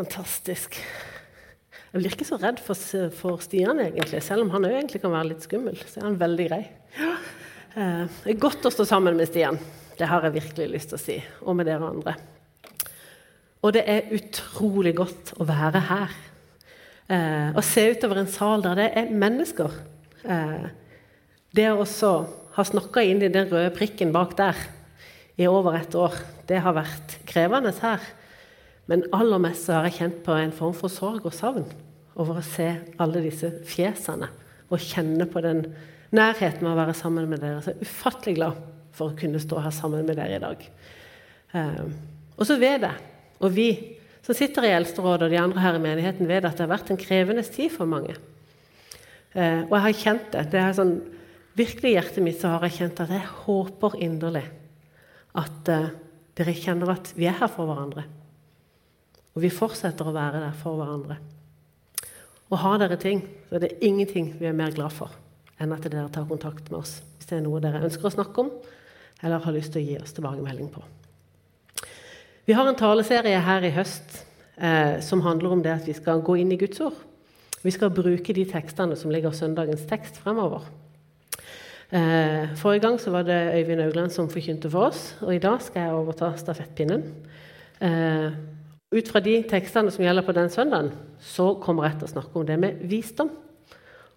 Fantastisk. Jeg blir ikke så redd for, for Stian, egentlig, selv om han òg egentlig kan være litt skummel. Så er han veldig grei. Eh, det er godt å stå sammen med Stian. Det har jeg virkelig lyst til å si. Og med dere andre. Og det er utrolig godt å være her. Eh, å se utover en sal der det er mennesker. Eh, det å også ha snakka inn i den røde prikken bak der i over et år, det har vært krevende her. Men aller mest har jeg kjent på en form for sorg og savn over å se alle disse fjesene og kjenne på den nærheten med å være sammen med dere. Så jeg er ufattelig glad for å kunne stå her sammen med dere i dag. Eh, og så vet jeg, og vi som sitter i Eldsterådet og de andre her i menigheten, vet at det har vært en krevende tid for mange. Eh, og jeg har kjent det. det er sånn, virkelig I hjertet mitt så har jeg kjent at jeg håper inderlig at eh, dere kjenner at vi er her for hverandre. Og vi fortsetter å være der for hverandre. Og har dere ting, så er det ingenting vi er mer glad for enn at dere tar kontakt med oss hvis det er noe dere ønsker å snakke om eller har lyst til å gi oss tilbakemelding på. Vi har en taleserie her i høst eh, som handler om det at vi skal gå inn i Guds ord. Vi skal bruke de tekstene som ligger søndagens tekst fremover. Eh, forrige gang var det Øyvind Augland som forkynte for oss, og i dag skal jeg overta stafettpinnen. Eh, ut fra de tekstene som gjelder på den søndagen, så kommer jeg til å snakke om det med visdom.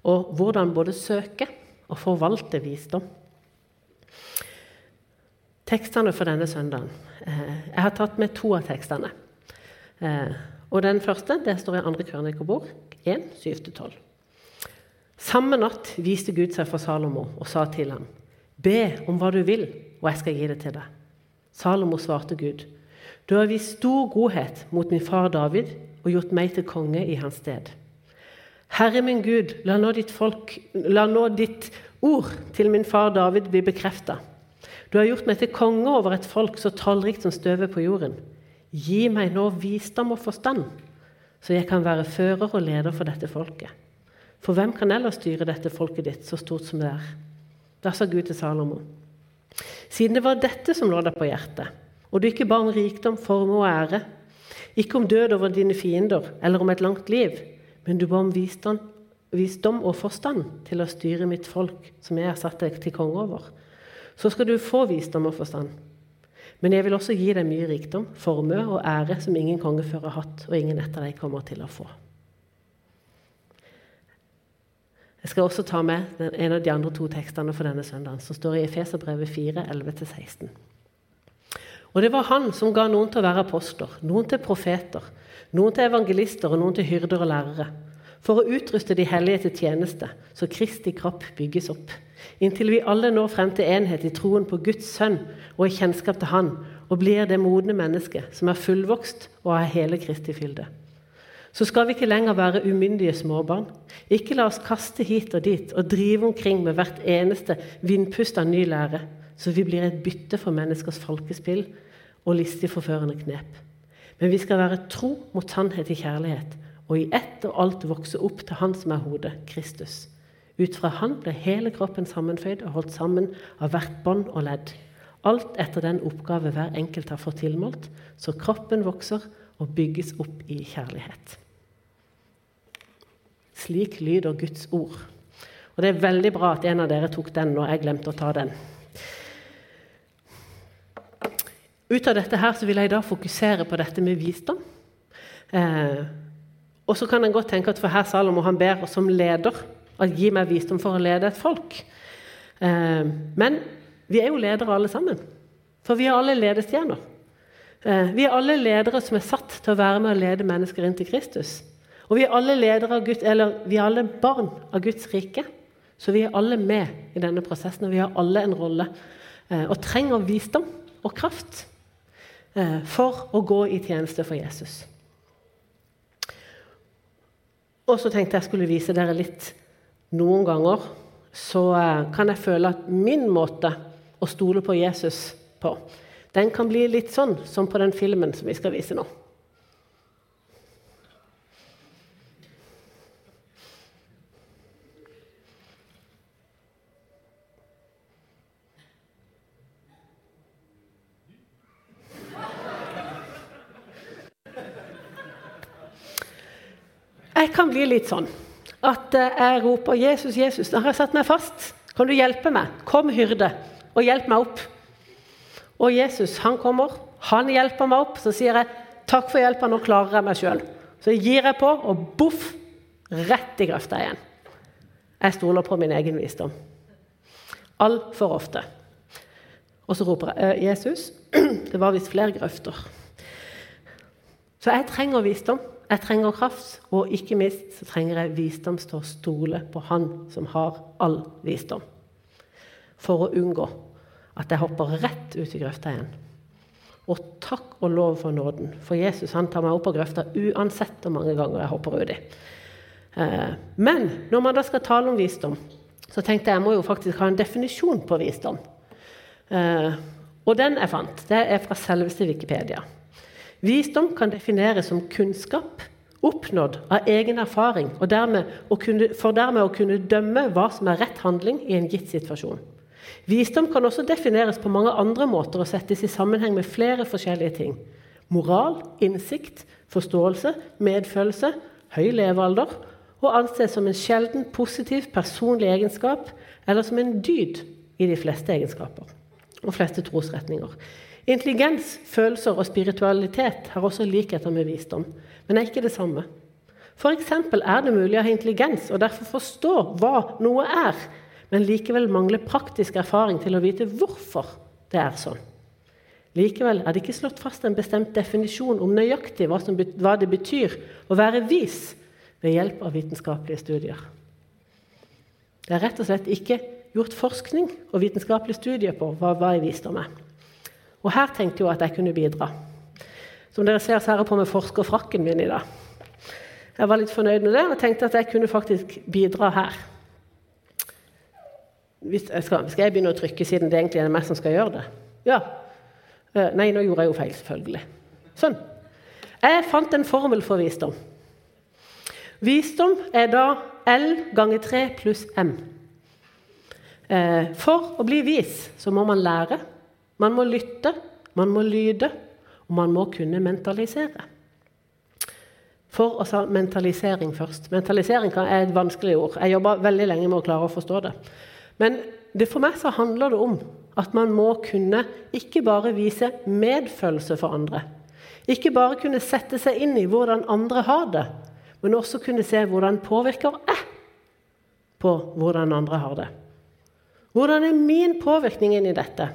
Og hvordan både søke og forvalte visdom. Tekstene for denne søndagen. Eh, jeg har tatt med to av tekstene. Eh, og Den første det står i 2. Krønikerbok 1, 7-12. Samme natt viste Gud seg for Salomo og sa til ham.: Be om hva du vil, og jeg skal gi det til deg. Salomo svarte Gud. Du har vist stor godhet mot min far David og gjort meg til konge i hans sted. Herre min Gud, la nå ditt, folk, la nå ditt ord til min far David bli bekrefta. Du har gjort meg til konge over et folk så tallrikt som støvet på jorden. Gi meg nå visdom og forstand, så jeg kan være fører og leder for dette folket. For hvem kan ellers styre dette folket ditt, så stort som det er? Da sa Gud til Salomo. Siden det var dette som lå deg på hjertet, og du ikke ba om rikdom, formue og ære, ikke om død over dine fiender eller om et langt liv, men du ba om visdom, visdom og forstand til å styre mitt folk, som jeg har satt deg til konge over. Så skal du få visdom og forstand. Men jeg vil også gi deg mye rikdom, formue og ære som ingen konge før har hatt, og ingen etter deg kommer til å få. Jeg skal også ta med en av de andre to tekstene for denne søndagen, som står i Efeserbrevet 4, 11-16. Og det var han som ga noen til å være apostler, noen til profeter, noen til evangelister og noen til hyrder og lærere, for å utruste de hellige til tjeneste, så Kristi kropp bygges opp, inntil vi alle når frem til enhet i troen på Guds sønn og i kjennskap til Han, og blir det modne mennesket som er fullvokst og har hele Kristi fylde. Så skal vi ikke lenger være umyndige småbarn. Ikke la oss kaste hit og dit og drive omkring med hvert eneste vindpust av ny lære så vi blir et bytte for menneskers falkespill og listig forførende knep. Men vi skal være tro mot sannhet i kjærlighet, og i ett og alt vokse opp til Han som er hodet, Kristus. Ut fra Han ble hele kroppen sammenføyd og holdt sammen av hvert bånd og ledd. Alt etter den oppgave hver enkelt har fått tilmålt, så kroppen vokser og bygges opp i kjærlighet. Slik lyder Guds ord. Og Det er veldig bra at en av dere tok den når jeg glemte å ta den. Ut av dette her så vil jeg da fokusere på dette med visdom. Eh, og så kan en godt tenke at for her Salomo han ber oss som leder at gi meg visdom for å lede et folk. Eh, men vi er jo ledere alle sammen. For vi er alle ledestjerner. Eh, vi er alle ledere som er satt til å være med og lede mennesker inn til Kristus. Og vi er alle, av Guds, eller, vi er alle barn av Guds rike. Så vi er alle med i denne prosessen, og vi har alle en rolle. Eh, og trenger visdom og kraft. Eh, for å gå i tjeneste for Jesus. Og så tenkte jeg skulle vise dere litt Noen ganger så eh, kan jeg føle at min måte å stole på Jesus på, den kan bli litt sånn som på den filmen som vi skal vise nå. Jeg kan bli litt sånn at eh, jeg roper 'Jesus, Jesus'. Da har jeg satt meg fast. Kan du hjelpe meg? Kom, hyrde, og hjelp meg opp. Og Jesus, han kommer. Han hjelper meg opp. Så sier jeg 'Takk for hjelpa, nå klarer jeg meg sjøl'. Så gir jeg på, og boff! Rett i grøfta igjen. Jeg stoler på min egen visdom. Altfor ofte. Og så roper jeg «Eh, 'Jesus'. Det var visst flere grøfter. Så jeg trenger visdom. Jeg trenger kraft, og ikke minst så trenger jeg visdom til å stole på Han som har all visdom, for å unngå at jeg hopper rett ut i grøfta igjen. Og takk og lov for nåden, for Jesus han tar meg opp av grøfta uansett hvor mange ganger jeg hopper uti. Eh, men når man da skal tale om visdom, så tenkte jeg jeg må jo faktisk ha en definisjon på visdom. Eh, og den jeg fant, det er fra selveste Wikipedia. Visdom kan defineres som kunnskap oppnådd av egen erfaring, og dermed kunne, for dermed å kunne dømme hva som er rett handling i en gitt situasjon. Visdom kan også defineres på mange andre måter og settes i sammenheng med flere forskjellige ting. Moral, innsikt, forståelse, medfølelse, høy levealder og anses som en sjelden positiv personlig egenskap eller som en dyd i de fleste egenskaper og fleste trosretninger. Intelligens, følelser og spiritualitet har også likheter med visdom, men er ikke det samme. F.eks. er det mulig å ha intelligens og derfor forstå hva noe er, men likevel mangle praktisk erfaring til å vite hvorfor det er sånn. Likevel er det ikke slått fast en bestemt definisjon om nøyaktig hva, som, hva det betyr å være vis ved hjelp av vitenskapelige studier. Det er rett og slett ikke gjort forskning og vitenskapelige studier på hva, hva visdom er. Og her tenkte jeg at jeg kunne bidra. Som dere ser, så har jeg på meg forskerfrakken min i dag. Jeg var litt fornøyd med det og tenkte at jeg kunne faktisk bidra her. Jeg skal, skal, jeg begynne å trykke siden det egentlig er meg som skal gjøre det? Ja. Eh, nei, nå gjorde jeg jo feil, selvfølgelig. Sånn. Jeg fant en formel for visdom. Visdom er da L ganger 3 pluss M. Eh, for å bli vis så må man lære, man må lytte, man må lyde, og man må kunne mentalisere. For å ta mentalisering først. Mentalisering er et vanskelig ord. Jeg jobba veldig lenge med å klare å forstå det. Men det for meg så handler det om at man må kunne ikke bare vise medfølelse for andre. Ikke bare kunne sette seg inn i hvordan andre har det, men også kunne se hvordan påvirker jeg på hvordan andre har det. Hvordan er min påvirkning inn i dette?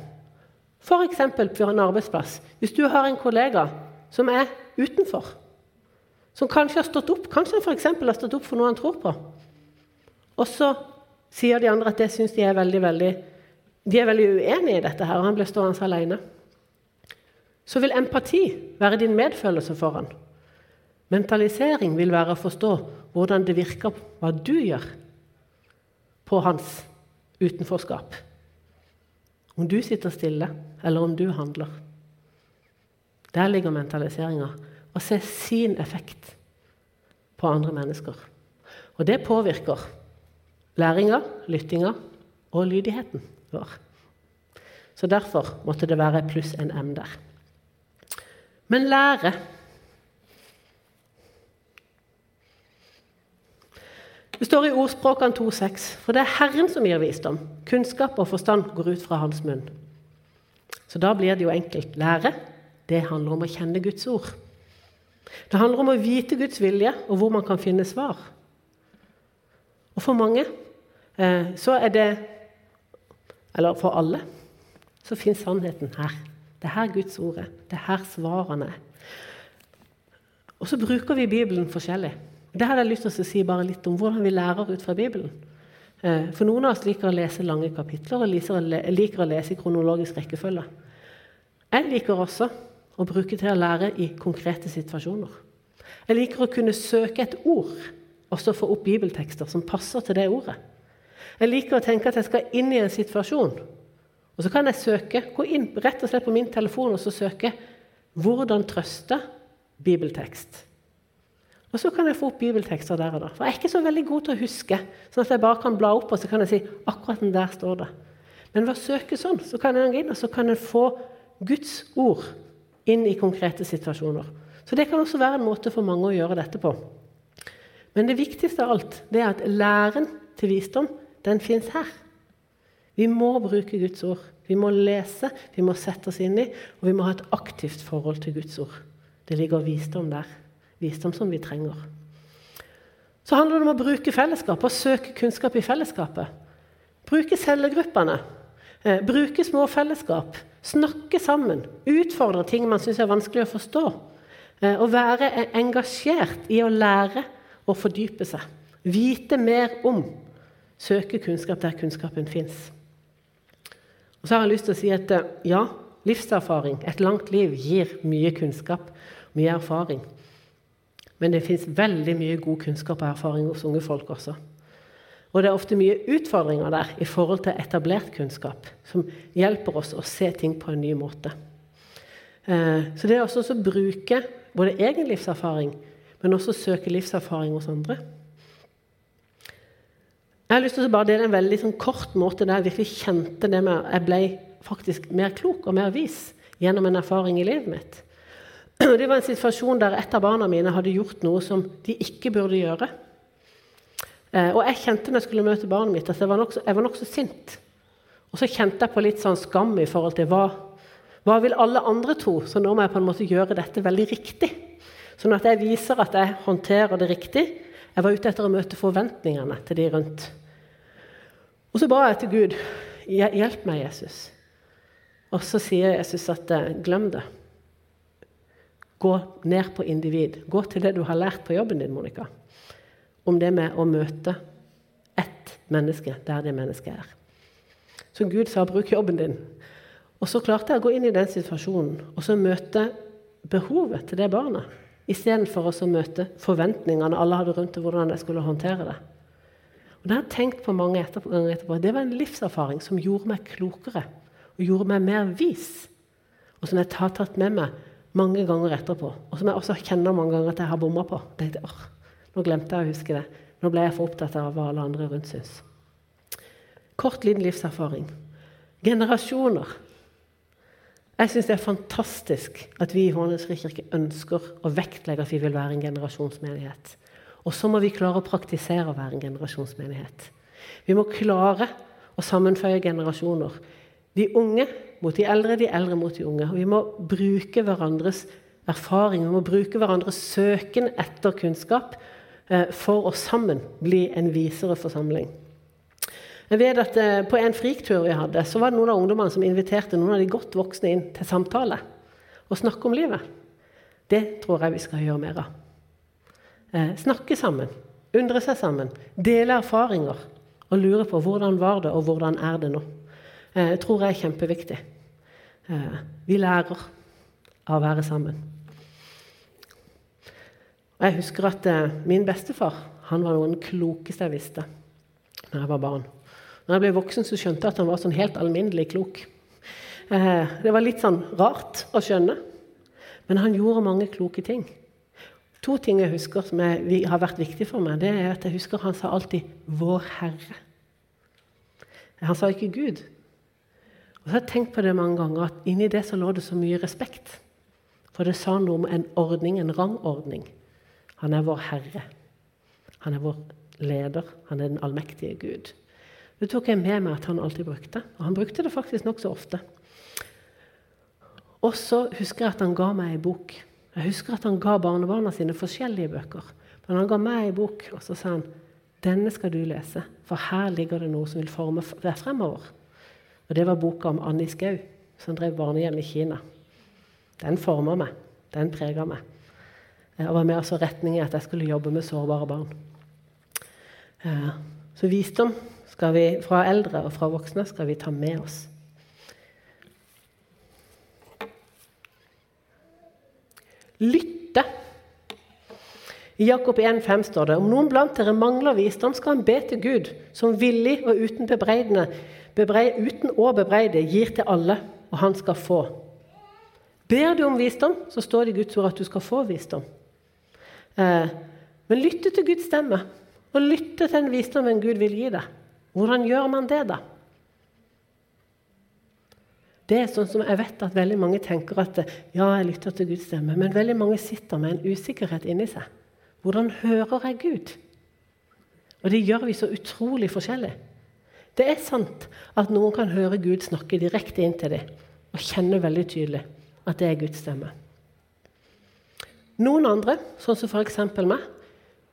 F.eks. på en arbeidsplass. Hvis du har en kollega som er utenfor, som kanskje har stått opp kanskje for har stått opp for noe han tror på, og så sier de andre at det syns de er veldig veldig, de er veldig uenige i dette, her, og han blir stående alene, så vil empati være din medfølelse for han. Mentalisering vil være å forstå hvordan det virker hva du gjør på hans utenforskap. Om du sitter stille, eller om du handler. Der ligger mentaliseringa. Å se sin effekt på andre mennesker. Og det påvirker læringa, lyttinga og lydigheten vår. Så derfor måtte det være pluss en M der. Men lære Det står i ordspråkene 2,6.: For det er Herren som gir visdom. Kunnskap og forstand går ut fra hans munn. Så da blir det jo enkelt. Lære, det handler om å kjenne Guds ord. Det handler om å vite Guds vilje og hvor man kan finne svar. Og for mange eh, så er det Eller for alle så fins sannheten her. Det er her Guds ord er. Det er her svarene er. Og så bruker vi Bibelen forskjellig. Det hadde jeg lyst til å si bare litt om hvordan vi lærer ut fra Bibelen. Eh, for noen av oss liker å lese lange kapitler og liker å lese i kronologisk rekkefølge. Jeg liker også å bruke til å lære i konkrete situasjoner. Jeg liker å kunne søke et ord og så få opp bibeltekster som passer til det ordet. Jeg liker å tenke at jeg skal inn i en situasjon, og så kan jeg søke, gå inn rett og slett på min telefon og så søke 'Hvordan trøste?' bibeltekst. Og så kan jeg få opp bibeltekster der og da. For jeg er ikke så veldig god til å huske. sånn at jeg bare kan bla opp og så kan jeg si akkurat den der står det. Men ved å søke sånn, så kan gå inn og så kan jeg få Guds ord inn i konkrete situasjoner. Så det kan også være en måte for mange å gjøre dette på. Men det viktigste av alt det er at læren til visdom den fins her. Vi må bruke Guds ord. Vi må lese, vi må sette oss inn i, og vi må ha et aktivt forhold til Guds ord. Det ligger visdom der. Visdom som vi trenger. Så handler det om å bruke fellesskapet og søke kunnskap i fellesskapet. Bruke cellegruppene. Eh, bruke små fellesskap. Snakke sammen. Utfordre ting man syns er vanskelig å forstå. Eh, og være engasjert i å lære og fordype seg. Vite mer om. Søke kunnskap der kunnskapen fins. Og så har jeg lyst til å si at eh, ja, livserfaring, et langt liv, gir mye kunnskap, mye erfaring. Men det fins veldig mye god kunnskap og erfaring hos unge folk også. Og det er ofte mye utfordringer der i forhold til etablert kunnskap, som hjelper oss å se ting på en ny måte. Eh, så det er også å bruke både egen livserfaring, men også søke livserfaring hos andre. Jeg har lyst til å bare dele en veldig sånn kort måte der jeg virkelig kjente det med Jeg ble faktisk mer klok og mer vis gjennom en erfaring i livet mitt. Det var en situasjon der et av barna mine hadde gjort noe som de ikke burde gjøre. Eh, og jeg kjente når jeg skulle møte barnet mitt, at jeg var nokså nok sint. Og så kjente jeg på litt sånn skam i forhold til hva, hva vil alle andre tro? Så nå må jeg på en måte gjøre dette veldig riktig. Sånn at jeg viser at jeg håndterer det riktig. Jeg var ute etter å møte forventningene til de rundt. Og så ba jeg til Gud hjelp meg, Jesus. Og så sier Jesus at glem det. Gå ned på individ. Gå til det du har lært på jobben din, Monica. Om det med å møte ett menneske der det mennesket er. Så Gud sa 'bruk jobben din'. Og så klarte jeg å gå inn i den situasjonen og så møte behovet til det barnet. Istedenfor å møte forventningene alle hadde rundt til hvordan jeg skulle håndtere det. Og Det har jeg tenkt på mange ganger etterpå. Det var en livserfaring som gjorde meg klokere og gjorde meg mer vis. Og som jeg har tatt med meg mange ganger etterpå. Og som jeg også kjenner mange ganger at jeg har bomma på. Tenkte, nå glemte jeg å huske det. Nå ble jeg for opptatt av hva alle andre rundt syns. Kort, liten livserfaring. Generasjoner jeg syns det er fantastisk at vi i Hånes kirke ønsker å vektlegge at vi vil være en generasjonsmenighet. Og så må vi klare å praktisere å være en generasjonsmenighet. Vi må klare å sammenføye generasjoner. De unge mot de eldre, de eldre mot de unge. Og vi må bruke hverandres erfaring, vi må bruke hverandres søken etter kunnskap eh, for å sammen bli en visere forsamling. Jeg vet at eh, På en friktur vi hadde, så var det noen av ungdommene som inviterte noen av de godt voksne inn til samtale og snakke om livet. Det tror jeg vi skal gjøre mer av. Eh, snakke sammen, undre seg sammen, dele erfaringer og lure på hvordan var det og hvordan er det nå. Eh, tror jeg er kjempeviktig. Eh, vi lærer av å være sammen. Og jeg husker at eh, min bestefar han var noe av den klokeste jeg visste da jeg var barn. Når jeg ble voksen, så skjønte jeg at han var sånn helt alminnelig klok. Det var litt sånn rart å skjønne, men han gjorde mange kloke ting. To ting jeg husker som jeg, har vært viktig for meg, det er at jeg husker han sa alltid 'Vår Herre'. Han sa ikke Gud. Og så har jeg tenkt på det mange ganger, at inni det så lå det så mye respekt. For det sa noe om en ordning, en rangordning. Han er vår Herre. Han er vår leder. Han er den allmektige Gud. Det tok jeg med meg at han alltid brukte. Og han brukte det faktisk nokså ofte. Og så husker jeg at han ga meg ei bok. Jeg husker at han ga barnebarna sine forskjellige bøker. Men han ga meg ei bok, og så sa han denne skal du lese, for her ligger det noe som vil forme deg fremover. Og Det var boka om Annie Skau, som drev barnehjem i Kina. Den forma meg. Den prega meg. Og var med altså retning i at jeg skulle jobbe med sårbare barn. Eh, så visdom skal vi, fra eldre og fra voksne skal vi ta med oss. Lytte. I Jakob 1,5 står det om noen blant dere mangler visdom, skal han be til Gud, som villig og uten, bebreid, uten å bebreide gir til alle, og han skal få. Ber du om visdom, så står det i Guds ord at du skal få visdom. Eh, men lytte til Guds stemme, og lytte til den visdommen Gud vil gi deg. Hvordan gjør man det, da? Det er sånn som Jeg vet at veldig mange tenker at ja, jeg lytter til Guds stemme, men veldig mange sitter med en usikkerhet inni seg. Hvordan hører jeg Gud? Og det gjør vi så utrolig forskjellig. Det er sant at noen kan høre Gud snakke direkte inn til dem og kjenne veldig tydelig at det er Guds stemme. Noen andre, sånn som f.eks. meg,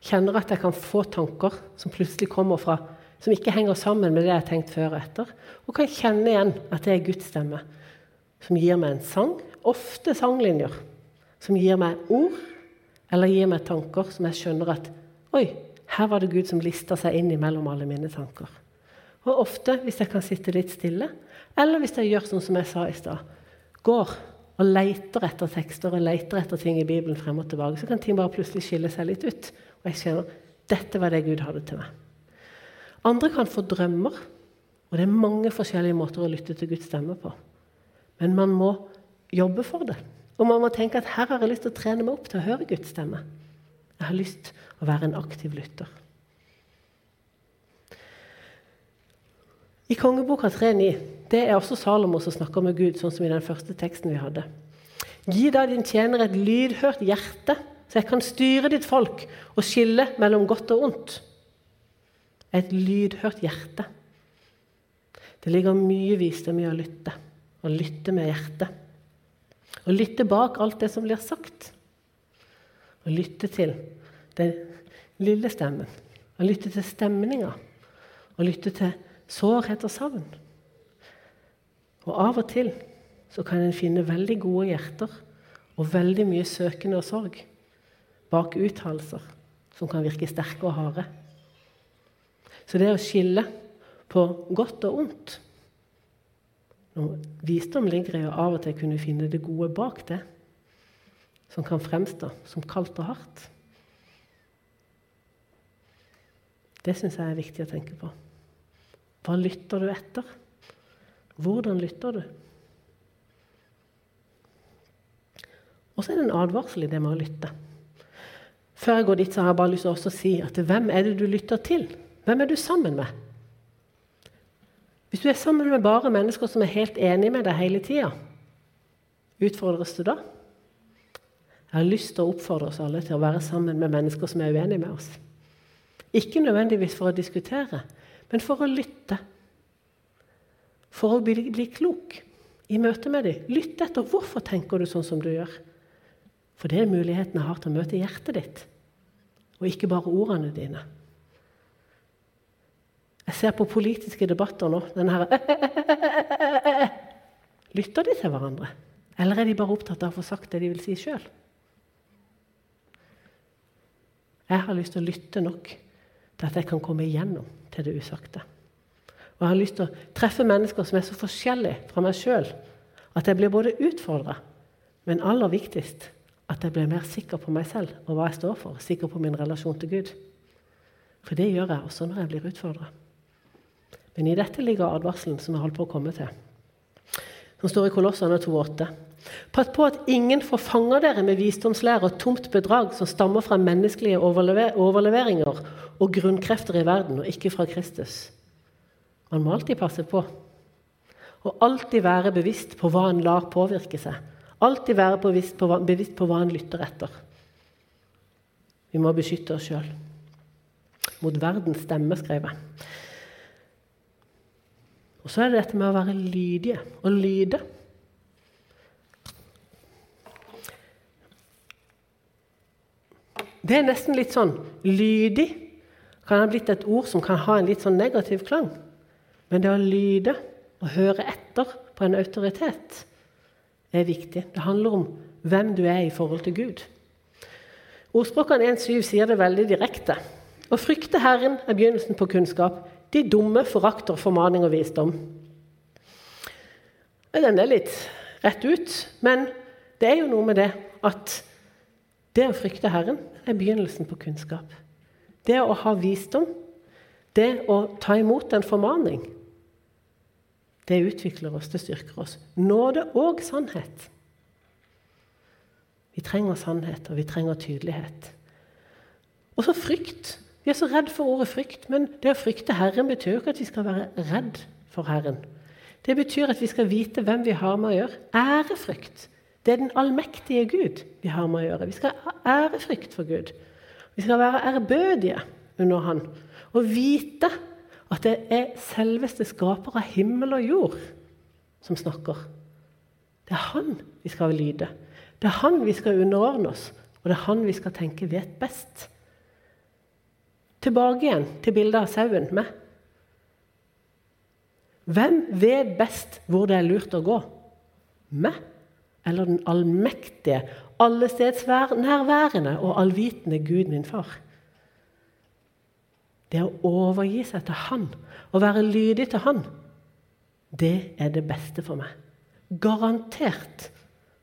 kjenner at jeg kan få tanker som plutselig kommer fra som ikke henger sammen med det jeg har tenkt før og etter, og kan kjenne igjen at det er Guds stemme som gir meg en sang, ofte sanglinjer, som gir meg ord eller gir meg tanker som jeg skjønner at Oi, her var det Gud som lista seg inn imellom alle mine tanker. Og ofte, hvis jeg kan sitte litt stille, eller hvis jeg gjør sånn som jeg sa i stad, går og leter etter tekster og leter etter ting i Bibelen frem og tilbake, så kan ting bare plutselig skille seg litt ut. Og jeg kjenner dette var det Gud hadde til meg. Andre kan få drømmer, og det er mange forskjellige måter å lytte til Guds stemme på. Men man må jobbe for det. Og man må tenke at her har jeg lyst til å trene meg opp til å høre Guds stemme. Jeg har lyst til å være en aktiv lytter. I Kongeboka 3.9 det er også Salomo som snakker med Gud, sånn som i den første teksten vi hadde. Gi da din tjener et lydhørt hjerte, så jeg kan styre ditt folk og skille mellom godt og ondt. Et lydhørt hjerte. Det ligger mye visdom i å lytte, å lytte med hjertet. Å lytte bak alt det som blir sagt. Å lytte til den lille stemmen. Å lytte til stemninga. Å lytte til sårhet og savn. Og av og til så kan en finne veldig gode hjerter og veldig mye søkende og sorg bak uttalelser som kan virke sterke og harde. Så det å skille på godt og ondt Visdom ligger i å av og til kunne finne det gode bak det, som kan fremstå som kaldt og hardt. Det syns jeg er viktig å tenke på. Hva lytter du etter? Hvordan lytter du? Og så er det en advarsel i det med å lytte. Før jeg går dit, så har jeg bare lyst til å si at hvem er det du lytter til? Hvem er du sammen med? Hvis du er sammen med bare mennesker som er helt enige med deg hele tida, utfordres du da? Jeg har lyst til å oppfordre oss alle til å være sammen med mennesker som er uenige med oss. Ikke nødvendigvis for å diskutere, men for å lytte. For å bli, bli klok i møte med dem. Lytt etter hvorfor tenker du sånn som du gjør. For det er muligheten jeg har til å møte hjertet ditt, og ikke bare ordene dine. Jeg ser på politiske debatter nå den her, Lytter de til hverandre? Eller er de bare opptatt av å få sagt det de vil si sjøl? Jeg har lyst til å lytte nok til at jeg kan komme igjennom til det usagte. Og jeg har lyst til å treffe mennesker som er så forskjellige fra meg sjøl at jeg blir både utfordra, men aller viktigst at jeg blir mer sikker på meg selv og hva jeg står for. Sikker på min relasjon til Gud. For det gjør jeg også når jeg blir utfordra. Men i dette ligger advarselen som jeg holdt på å komme til. Som står i Kolossene 2,8. Pass på at ingen forfanger dere med visdomslære og tomt bedrag som stammer fra menneskelige overlever overleveringer og grunnkrefter i verden, og ikke fra Kristus. Man må alltid passe på. Og alltid være bevisst på hva en lar påvirke seg. Alltid være bevisst på hva, bevisst på hva en lytter etter. Vi må beskytte oss sjøl. Mot verdens stemme, skrev jeg. Og så er det dette med å være lydige og lyde. Det er nesten litt sånn Lydig kan ha blitt et ord som kan ha en litt sånn negativ klang. Men det å lyde og høre etter på en autoritet er viktig. Det handler om hvem du er i forhold til Gud. Ordspråkene 1.7 sier det veldig direkte. Å frykte Herren er begynnelsen på kunnskap. De dumme forakter formaning og visdom. Den er litt rett ut, men det er jo noe med det at det å frykte Herren er begynnelsen på kunnskap. Det å ha visdom, det å ta imot en formaning, det utvikler oss, det styrker oss. Nåde og sannhet. Vi trenger sannhet, og vi trenger tydelighet. Og så frykt. Vi er så redd for ordet frykt, men det å frykte Herren betyr jo ikke at vi skal være redd for Herren. Det betyr at vi skal vite hvem vi har med å gjøre. Ærefrykt. Det er den allmektige Gud vi har med å gjøre. Vi skal ha ærefrykt for Gud. Vi skal være ærbødige under Han og vite at det er selveste skaper av himmel og jord som snakker. Det er Han vi skal lyde. Det er Han vi skal underordne oss, og det er Han vi skal tenke vet best. Tilbake igjen til bildet av sauen med. Hvem vet best hvor det er lurt å gå? Meg eller den allmektige, allestedsnærværende og allvitende Gud, min far? Det å overgi seg til Han å være lydig til Han, det er det beste for meg. Garantert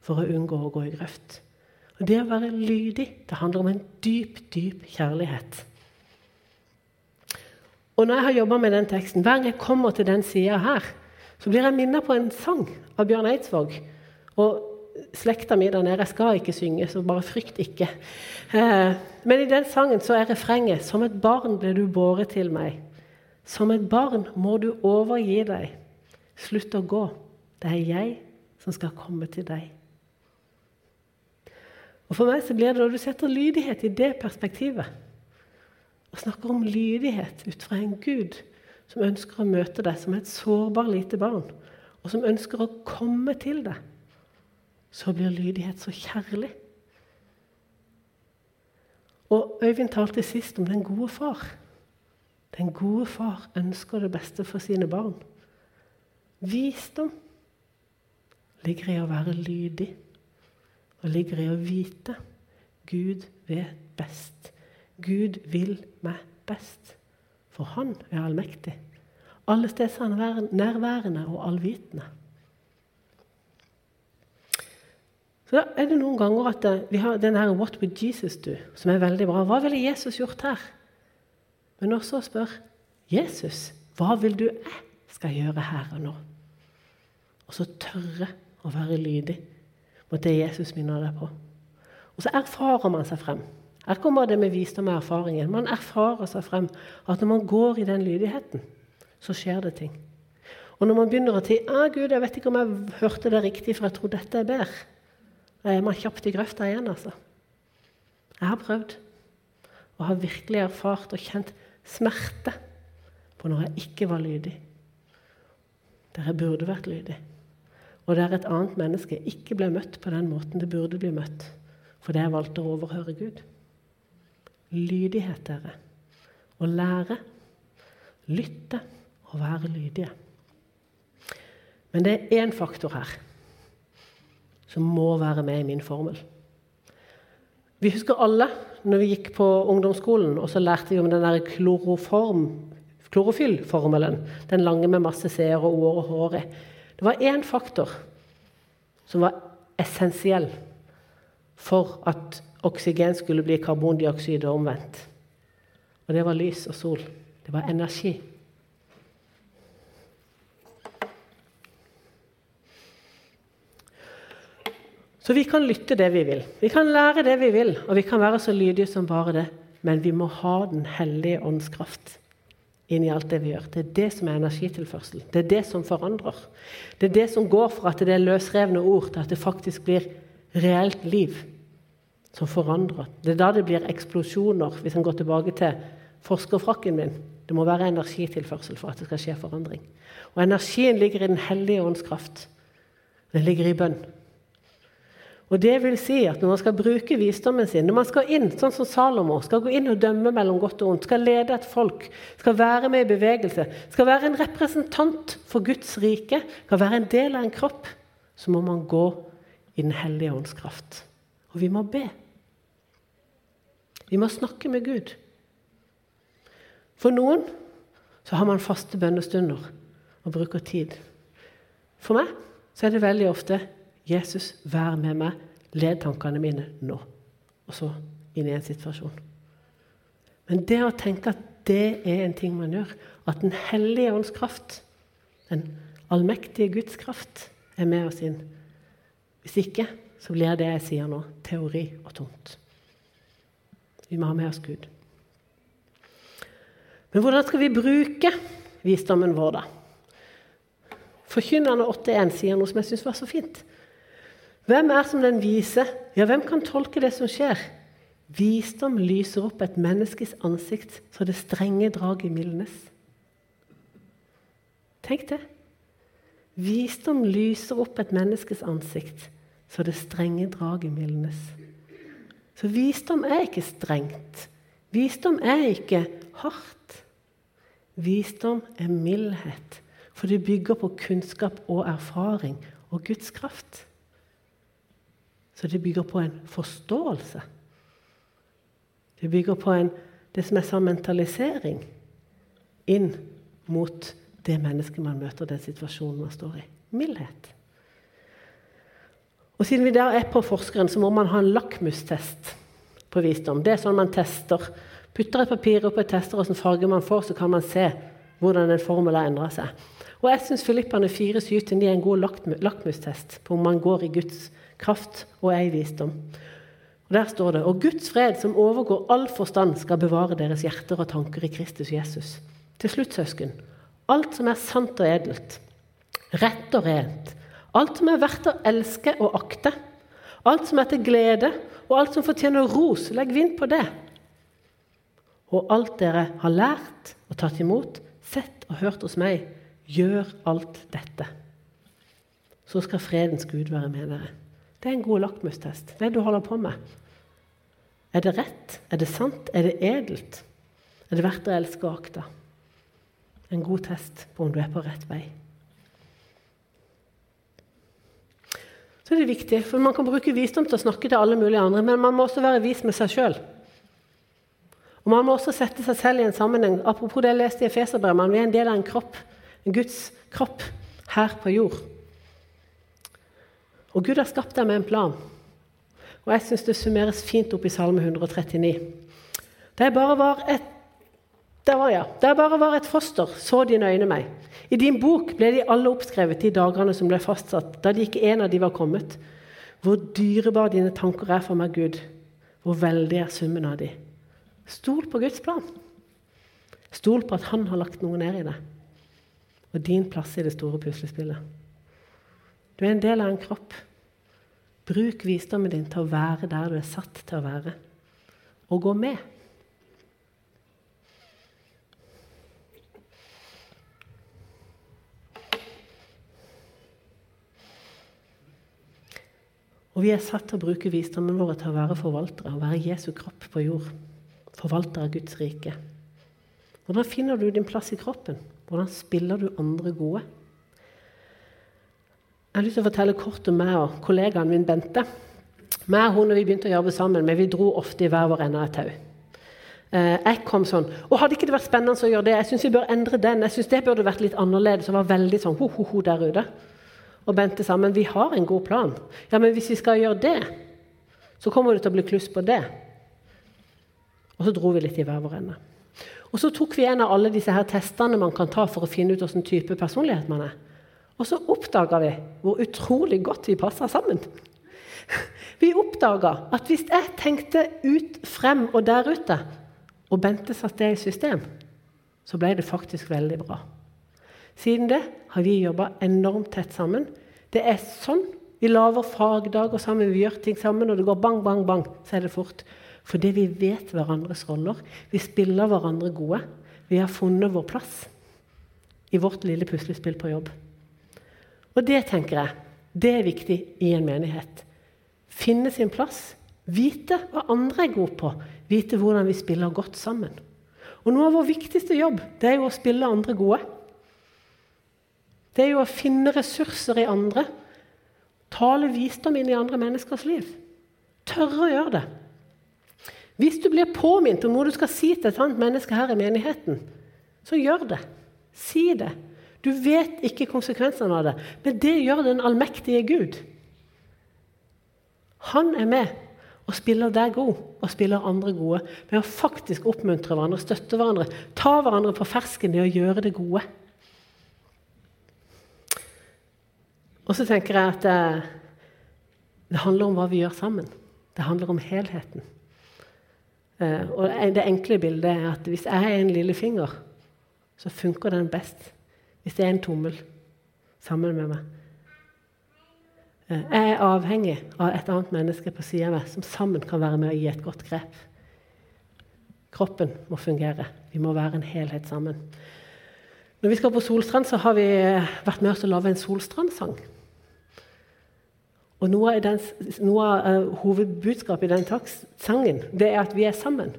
for å unngå å gå i grøft. Og Det å være lydig det handler om en dyp, dyp kjærlighet. Og når jeg har jobba med den teksten, hver gang jeg kommer til den sida her, så blir jeg minnet på en sang av Bjørn Eidsvåg. Og slekta mi der nede Jeg skal ikke synge, så bare frykt ikke. Eh, men i den sangen så er refrenget Som et barn ble du båret til meg. Som et barn må du overgi deg. Slutt å gå. Det er jeg som skal komme til deg. Og For meg så blir det når du setter lydighet i det perspektivet, og snakker om lydighet ut fra en Gud som ønsker å møte deg som et sårbar lite barn, og som ønsker å komme til deg så blir lydighet så kjærlig. Og Øyvind talte sist om den gode far. Den gode far ønsker det beste for sine barn. Visdom ligger i å være lydig og ligger i å vite. Gud vet best. Gud vil meg best. For Han er allmektig. Alle steder nærværende og allvitende. Så da er det noen ganger at eh, vi har den her 'What would Jesus do?' som er veldig bra. Hva ville Jesus gjort her? Men også å spørre Jesus, hva vil du jeg skal gjøre her og nå? Og så tørre å være lydig mot det Jesus minner deg på. Og så erfarer man seg frem. Her kommer det med visdom og erfaringen. Man erfarer seg frem at når man går i den lydigheten, så skjer det ting. Og når man begynner å si 'Å, 'Gud, jeg vet ikke om jeg hørte det riktig, for jeg tror dette er bedre', da er man kjapt i grøfta igjen, altså. Jeg har prøvd og har virkelig erfart og kjent smerte på når jeg ikke var lydig. Der jeg burde vært lydig. Og der et annet menneske ikke ble møtt på den måten det burde bli møtt fordi jeg valgte å overhøre Gud. Lydighet, dere. Å lære, lytte og være lydige. Men det er én faktor her som må være med i min formel. Vi husker alle når vi gikk på ungdomsskolen og så lærte vi om den der kloroform, klorofyllformelen. Den lange med masse c-er og o-er og h-er i. Det var én faktor som var essensiell for at oksygen skulle bli karbondioksid og omvendt. Og det var lys og sol. Det var energi. Så vi kan lytte det vi vil. Vi kan lære det vi vil, og vi kan være så lydige som bare det. Men vi må ha Den hellige ånds kraft inn alt det vi gjør. Det er det som er energitilførsel. Det er det som forandrer. Det er det som går fra at det er løsrevne ord, til at det faktisk blir reelt liv som forandrer. Det er da det blir eksplosjoner, hvis en går tilbake til forskerfrakken min. Det må være energitilførsel for at det skal skje forandring. Og energien ligger i Den hellige ånds kraft. Den ligger i bønn. Og det vil si at Når man skal bruke visdommen sin, når man skal inn, sånn som Salomo, skal gå inn og dømme mellom godt og ondt, skal lede et folk, skal være med i bevegelse, skal være en representant for Guds rike, skal være en del av en kropp, så må man gå i Den hellige ånds kraft. Og vi må be. Vi må snakke med Gud. For noen så har man faste bønnestunder og bruker tid. For meg så er det veldig ofte Jesus, vær med meg. Led tankene mine nå. Og så inn i en situasjon. Men det å tenke at det er en ting man gjør, at Den hellige ånds kraft, den allmektige Guds kraft, er med oss inn Hvis ikke så blir det jeg sier nå, teori og tomt. Vi må ha med oss Gud. Men hvordan skal vi bruke visdommen vår, da? Forkynnerne 8.1 sier noe som jeg syns var så fint. Hvem er som den vise? Ja, hvem kan tolke det som skjer? Visdom lyser opp et menneskes ansikt så det strenge draget mildnes. Tenk det. Visdom lyser opp et menneskes ansikt så det strenge draget mildnes. Så visdom er ikke strengt. Visdom er ikke hardt. Visdom er mildhet, for det bygger på kunnskap og erfaring og Guds kraft. Så det bygger på en forståelse. Det bygger på en, det som er sa, mentalisering inn mot det mennesket man møter, den situasjonen man står i. Mildhet. Og Siden vi der er på forskeren, så må man ha en lakmustest på visdom. Det er sånn man tester. Putter et papir opp og tester hvilken farge man får, så kan man se hvordan en formel har endra seg. Og jeg syns Filippane 4-7-9 er en god lakmustest på om man går i Guds kraft og ei visdom. Og Der står det Og Guds fred, som overgår all forstand, skal bevare deres hjerter og tanker i Kristus Jesus. Til slutt, søsken, alt som er sant og edelt, rett og rent, alt som er verdt å elske og akte, alt som er til glede, og alt som fortjener ros, legg vind på det. Og alt dere har lært og tatt imot, sett og hørt hos meg, gjør alt dette. Så skal fredens Gud være med dere. Det er en god lakmustest. Det du holder på med. Er det rett? Er det sant? Er det edelt? Er det verdt å elske og akte? En god test på om du er på rett vei. Så er det viktig, for Man kan bruke visdom til å snakke til alle mulige andre, men man må også være vis med seg sjøl. Og Man må også sette seg selv i en sammenheng. Apropos det jeg leste i Efeserbrevet, man er en del av en kropp, en Guds kropp her på jord. Og Gud har skapt deg med en plan. Og jeg syns det summeres fint opp i Salme 139. Det bare var et der var, jeg. Da jeg bare var et foster, så dine øyne meg. I din bok ble de alle oppskrevet, de dagene som ble fastsatt, da de ikke en av de var kommet. Hvor dyrebar dine tanker er for meg, Gud. Hvor veldig er summen av de. Stol på Guds plan. Stol på at Han har lagt noe ned i deg. Og din plass i det store puslespillet. Du er en del av en kropp. Bruk visdommen din til å være der du er satt til å være, og gå med. Og vi er satt til å bruke visdommen vår til å være forvaltere, å være Jesu kropp på jord. Forvalter av Guds rike. Hvordan finner du din plass i kroppen? Hvordan spiller du andre gode? Jeg har lyst til å fortelle kort om meg og kollegaen min Bente. Meg og hun og vi begynte å jobbe sammen, men vi dro ofte i hver vår ende av et tau. Eh, jeg kom sånn og Hadde ikke det vært spennende å gjøre det? Jeg syns vi bør endre den. Jeg synes det burde vært litt annerledes. Og var veldig sånn ho-ho-ho der ute. Og Bente sa men vi har en god plan. Ja, men hvis vi skal gjøre det, så kommer det til å bli kluss på det. Og så dro vi litt i hver vår ende. Og så tok vi en av alle disse her testene man kan ta for å finne ut hvilken type personlighet man er. Og så oppdaga vi hvor utrolig godt vi passa sammen. Vi oppdaga at hvis jeg tenkte ut, frem og der ute, og Bente satte det i system, så ble det faktisk veldig bra. Siden det har vi jobba enormt tett sammen. Det er sånn. Vi lager fagdager sammen, vi gjør ting sammen, og det går bang, bang, bang, så er det fort. Fordi vi vet hverandres roller. Vi spiller hverandre gode. Vi har funnet vår plass i vårt lille puslespill på jobb. Og det tenker jeg, det er viktig i en menighet. Finne sin plass. Vite hva andre er gode på. Vite hvordan vi spiller godt sammen. Og Noe av vår viktigste jobb det er jo å spille andre gode. Det er jo å finne ressurser i andre. Tale visdom inn i andre menneskers liv. Tørre å gjøre det. Hvis du blir påminnet om noe du skal si til et annet menneske her i menigheten, så gjør det. Si det. Du vet ikke konsekvensene av det, men det gjør den allmektige Gud. Han er med og spiller deg god og spiller andre gode med å faktisk oppmuntre hverandre, støtte hverandre, ta hverandre på fersken i å gjøre det gode. Og så tenker jeg at det, det handler om hva vi gjør sammen. Det handler om helheten. Eh, og det enkle bildet er at hvis jeg er en lille finger, så funker den best hvis det er en tommel sammen med meg. Eh, jeg er avhengig av et annet menneske på sida av meg som sammen kan være med å gi et godt grep. Kroppen må fungere. Vi må være en helhet sammen. Når vi skal på Solstrand, så har vi eh, vært med oss å lage en Solstrandsang. Og Noe av, den, noe av uh, hovedbudskapet i den sangen det er at vi er sammen.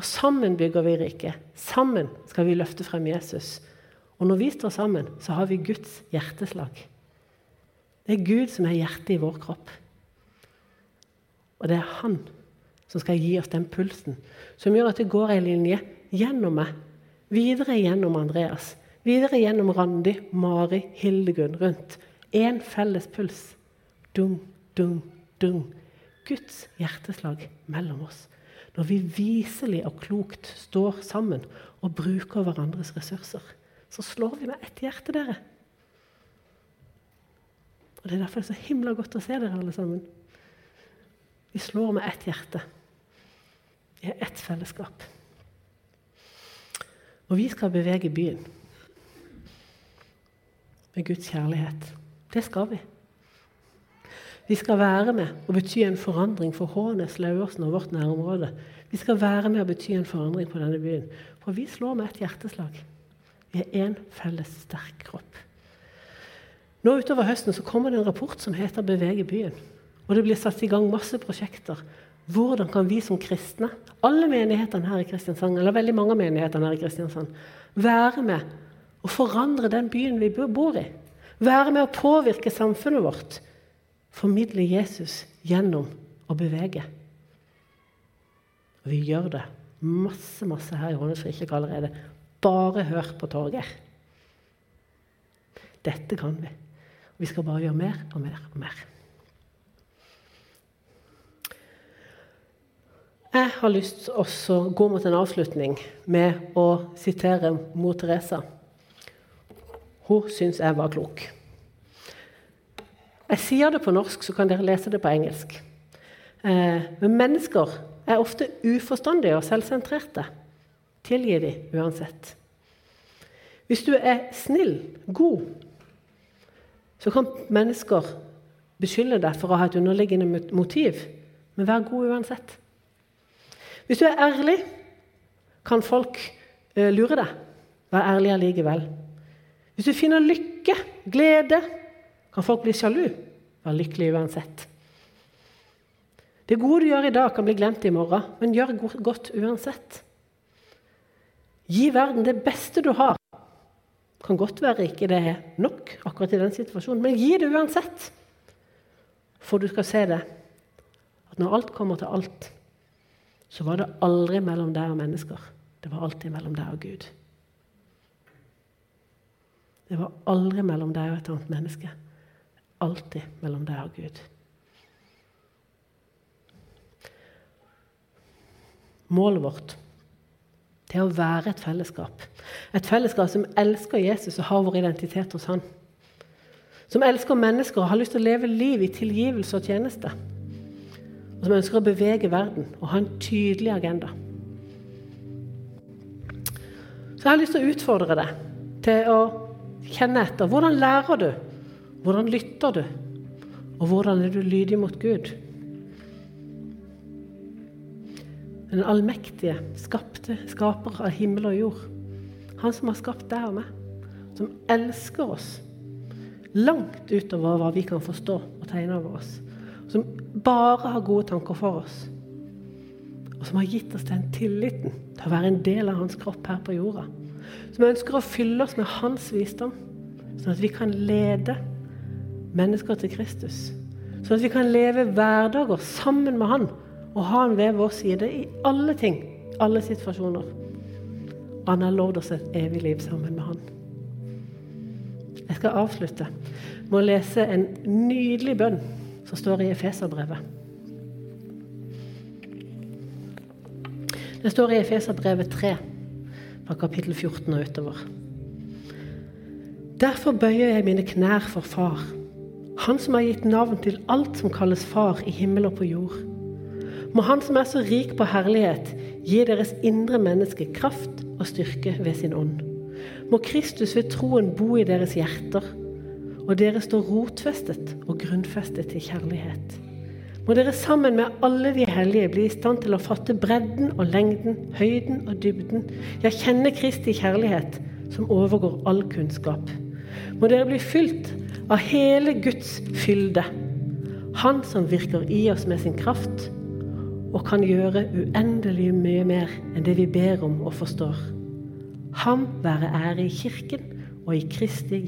Og sammen bygger vi riket. Sammen skal vi løfte frem Jesus. Og når vi står sammen, så har vi Guds hjerteslag. Det er Gud som er hjertet i vår kropp. Og det er Han som skal gi oss den pulsen som gjør at det går ei linje gjennom meg, videre gjennom Andreas, videre gjennom Randi, Mari, Hildegunn, rundt. Én felles puls. Dung, dung, dung. Guds hjerteslag mellom oss. Når vi viselig og klokt står sammen og bruker hverandres ressurser, så slår vi med ett hjerte, dere. Og Det er derfor det er så himla godt å se dere alle sammen. Vi slår med ett hjerte. Vi er ett fellesskap. Og vi skal bevege byen med Guds kjærlighet. Det skal vi. Vi skal være med og bety en forandring for Hånes, Lauåsen og vårt nærområde. Vi skal være med og bety en forandring på denne byen. For vi slår med et hjerteslag. Vi er én felles sterk kropp. Nå Utover høsten så kommer det en rapport som heter 'Bevege byen'. Og Det blir satt i gang masse prosjekter. Hvordan kan vi som kristne, alle menighetene her i Kristiansand, eller veldig mange menighetene her i Kristiansand, være med og forandre den byen vi bor i? Være med å påvirke samfunnet vårt? Formidle Jesus gjennom å bevege. Og vi gjør det masse masse her i Hånes frikirke allerede. Bare hør på Torgeir. Dette kan vi. Vi skal bare gjøre mer og mer og mer. Jeg har lyst til å gå mot en avslutning med å sitere mor Teresa. Hun syns jeg var klok. Jeg sier det på norsk, så kan dere lese det på engelsk. Eh, men mennesker er ofte uforstandige og selvsentrerte. Tilgi dem uansett. Hvis du er snill, god, så kan mennesker beskylde deg for å ha et underliggende motiv, men vær god uansett. Hvis du er ærlig, kan folk uh, lure deg. Vær ærlig allikevel. Hvis du finner lykke, glede, kan folk bli sjalu. Vær lykkelig uansett. Det gode du gjør i dag, kan bli glemt i morgen, men gjør godt uansett. Gi verden det beste du har, Det kan godt være ikke det er nok akkurat i den situasjonen, men gi det uansett. For du skal se det, at når alt kommer til alt, så var det aldri mellom deg og mennesker. Det var alltid mellom deg og Gud. Det var aldri mellom deg og et annet menneske. Alltid mellom deg og Gud. Målet vårt det er å være et fellesskap. Et fellesskap som elsker Jesus og har vår identitet hos han. Som elsker mennesker og har lyst til å leve liv i tilgivelse og tjeneste. Og som ønsker å bevege verden og ha en tydelig agenda. Så jeg har lyst til å utfordre deg til å kjenne etter. Hvordan lærer du? Hvordan lytter du? Og hvordan er du lydig mot Gud? Den allmektige, skapte, skaper av himmel og jord. Han som har skapt deg og meg. Som elsker oss langt utover hva vi kan forstå og tegne over oss. Som bare har gode tanker for oss. Og som har gitt oss den tilliten til å være en del av hans kropp her på jorda. Som ønsker å fylle oss med hans visdom, sånn at vi kan lede mennesker til Kristus. Sånn at vi kan leve hverdager sammen med han og ha han ved vår side i alle ting, alle situasjoner. Han har lovd oss et evig liv sammen med han. Jeg skal avslutte med å lese en nydelig bønn som står i Efeserbrevet. Det står i Efeserbrevet 3, fra kapittel 14 og utover. Derfor bøyer jeg mine knær for Far, Han som har gitt navn til alt som kalles Far i himmel og på jord må Han som er så rik på herlighet, gi deres indre menneske kraft og styrke ved sin ånd. Må Kristus ved troen bo i deres hjerter, og dere står rotfestet og grunnfestet i kjærlighet. Må dere sammen med alle de hellige bli i stand til å fatte bredden og lengden, høyden og dybden, ja, kjenne Kristi kjærlighet, som overgår all kunnskap. Må dere bli fylt av hele Guds fylde, Han som virker i oss med sin kraft, og kan gjøre uendelig mye mer enn det vi ber om og forstår. Ham være ære i Kirken og i Kristi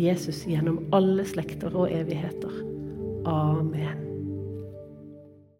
Jesus gjennom alle slekter og evigheter. Amen.